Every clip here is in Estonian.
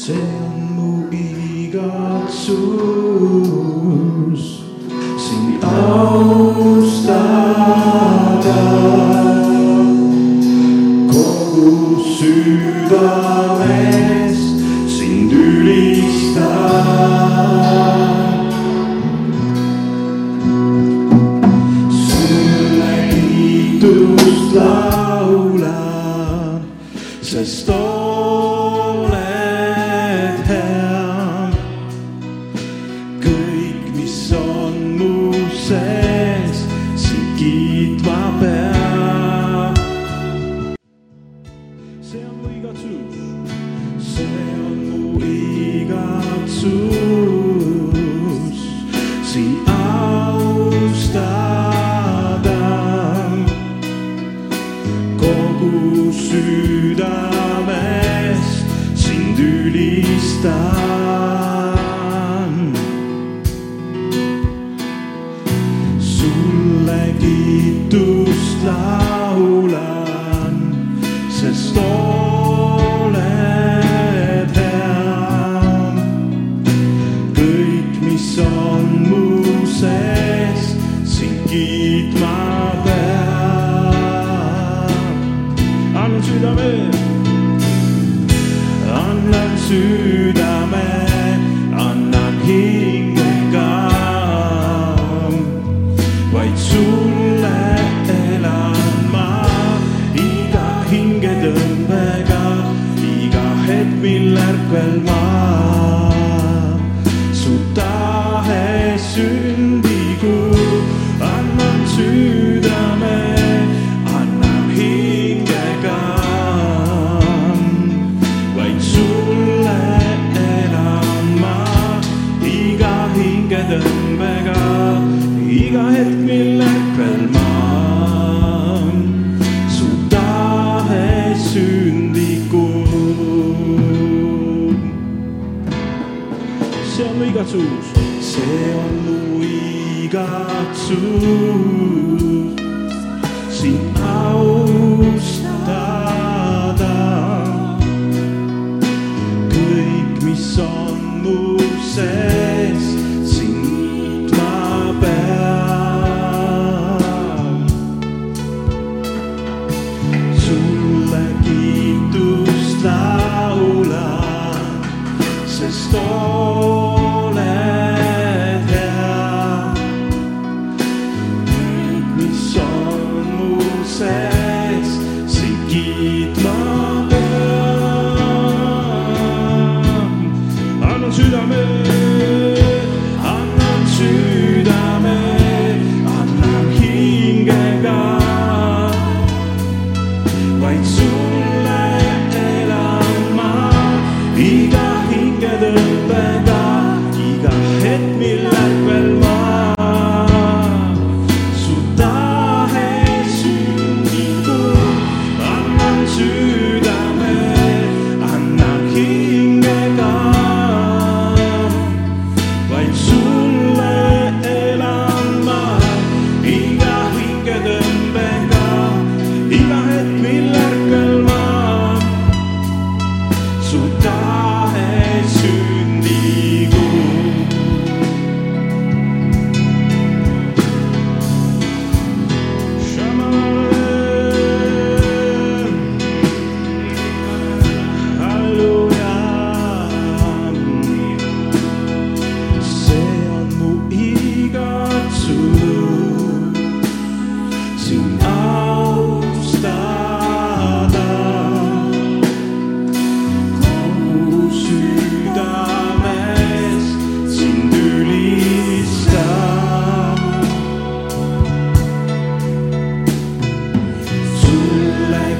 see on mu igatsus on mu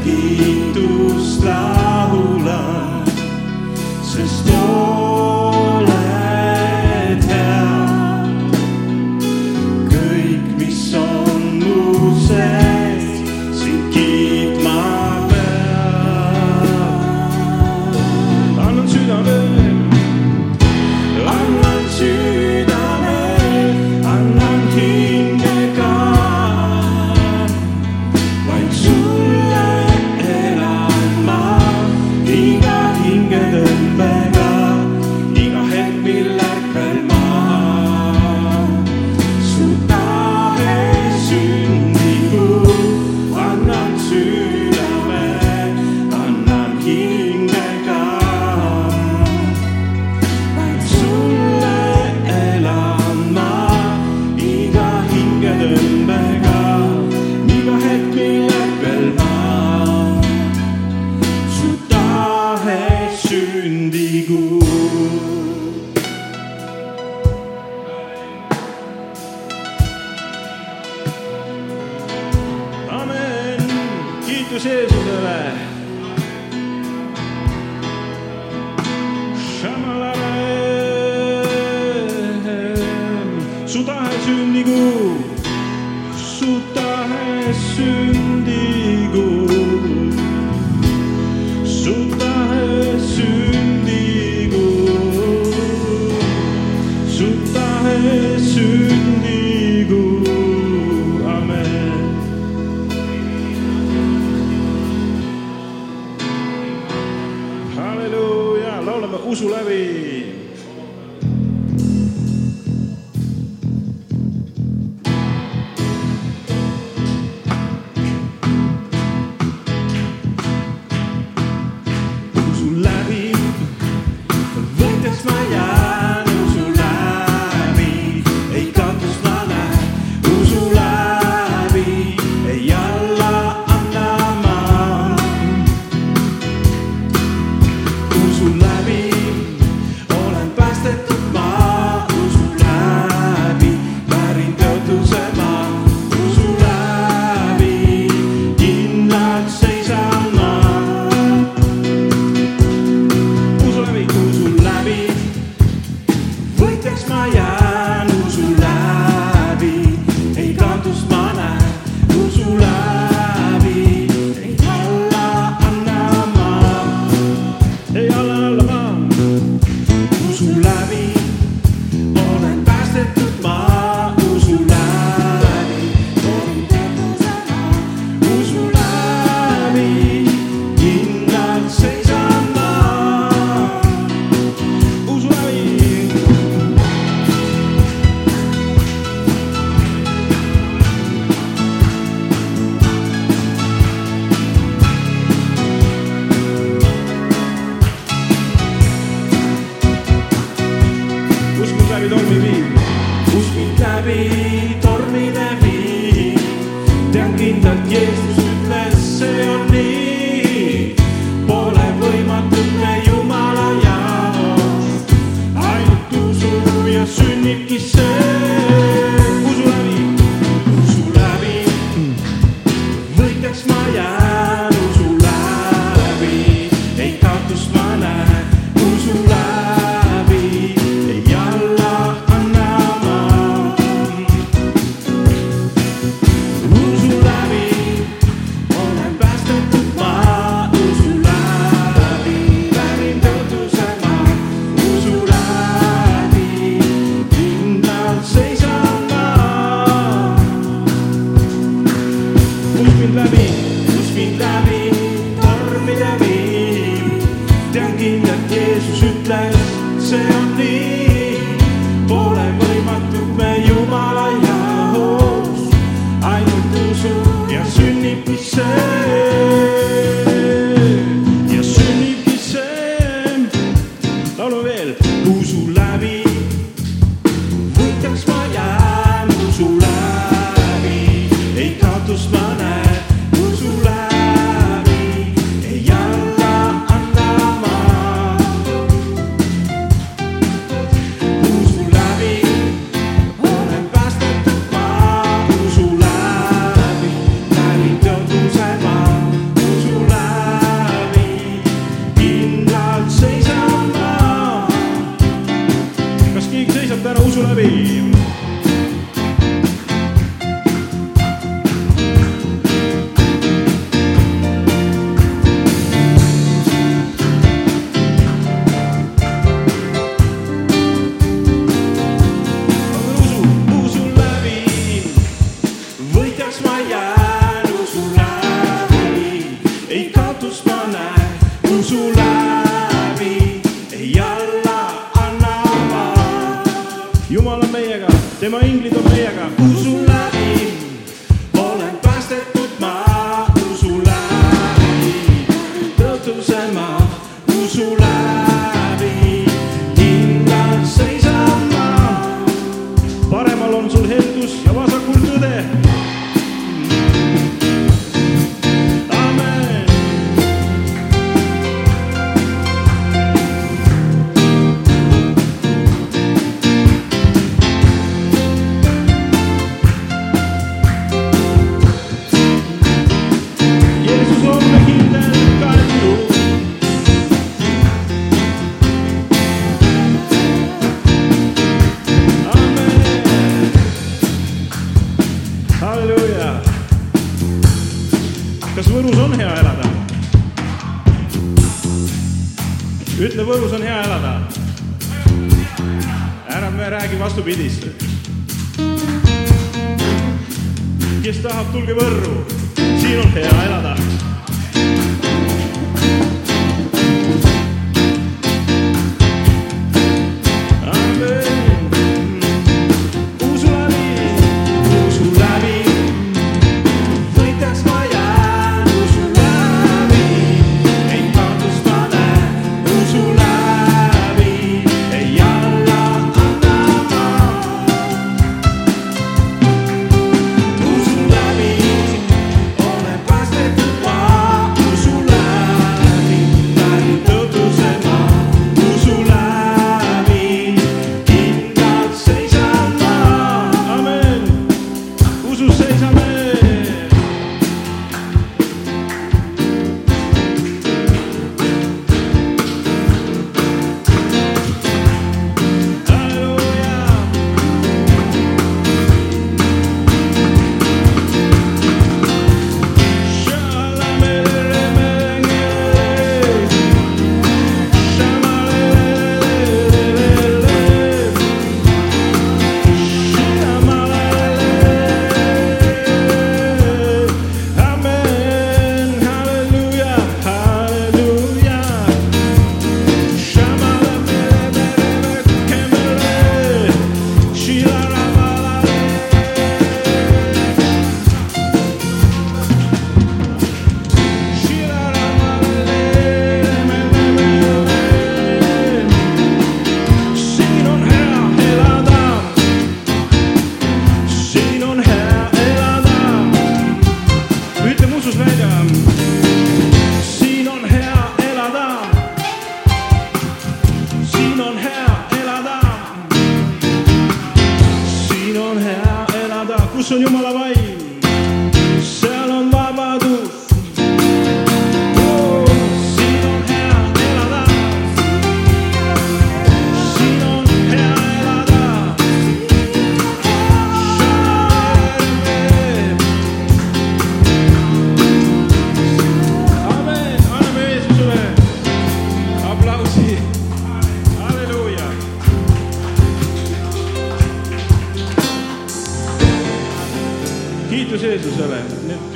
kiitus läheb. Amen. me. vastupidist. kes tahab, tulge Võrru, siin on hea elada.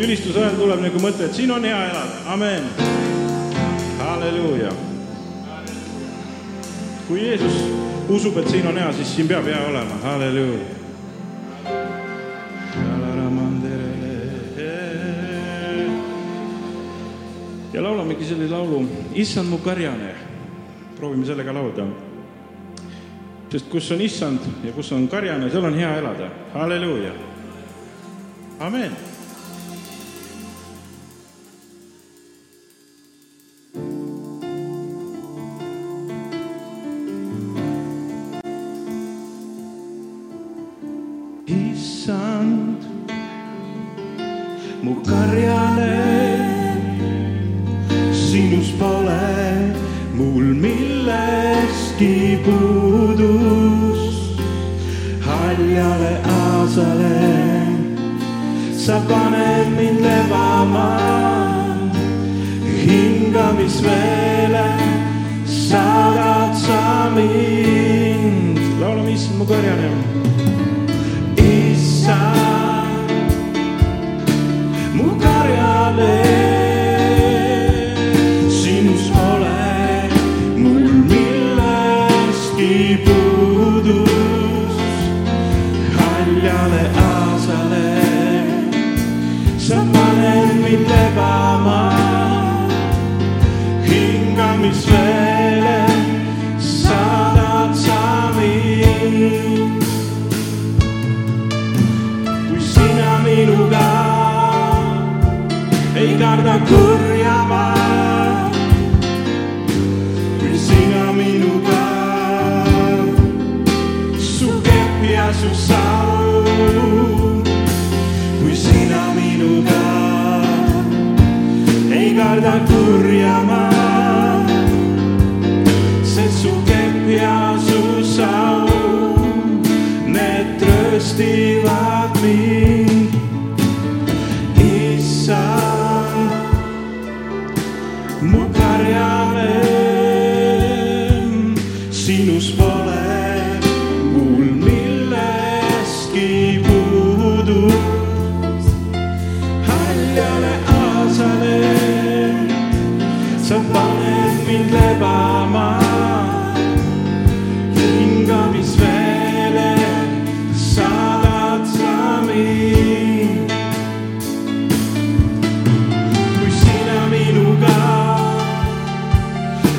Ülistuse ajal tuleb nagu mõte, et siin on hea elada, amen. halleluuja. kui Jeesus usub, et siin on hea, siis siin peab hea olema, halleluuja. ja laulamegi selle laulu Issand mu karjane. proovime sellega laulda sest kus on issand ja kus on karjane, seal on hea elada, halleluuja, amen. Haljale aasale sa paned mind lebama, hingamisveele saadad sa mind. laulame issand mu karjane. issand, mu karjane, Israel. Tröstivad mind. issand,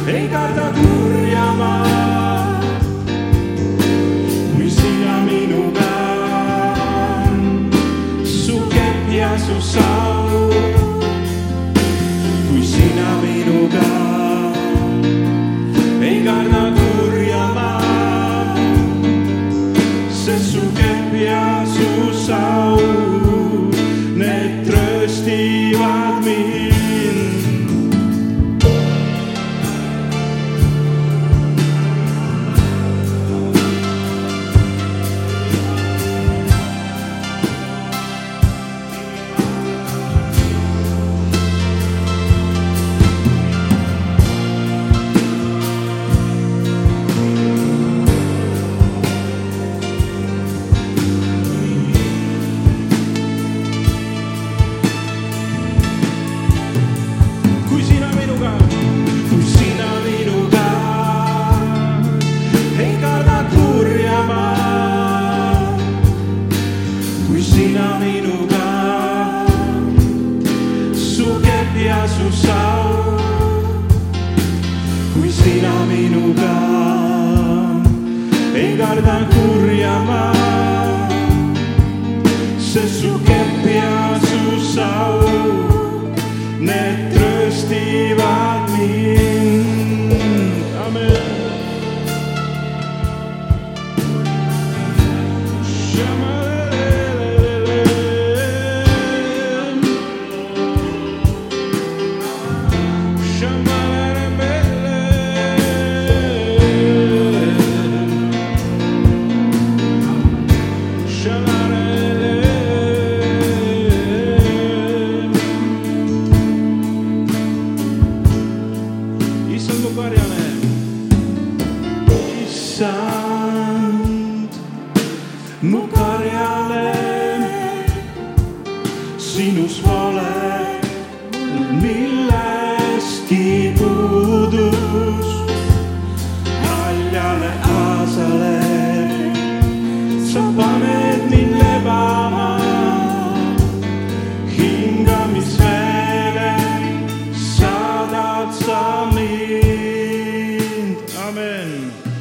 ei karda kurja maad, kui sina minuga on, su kepp ja su saun, kui sina minuga ei karda kurja maad, sest su kepp ja su saun. sina minuga. ei karda kurja ma, sest su kepp ja su sau, need Amen.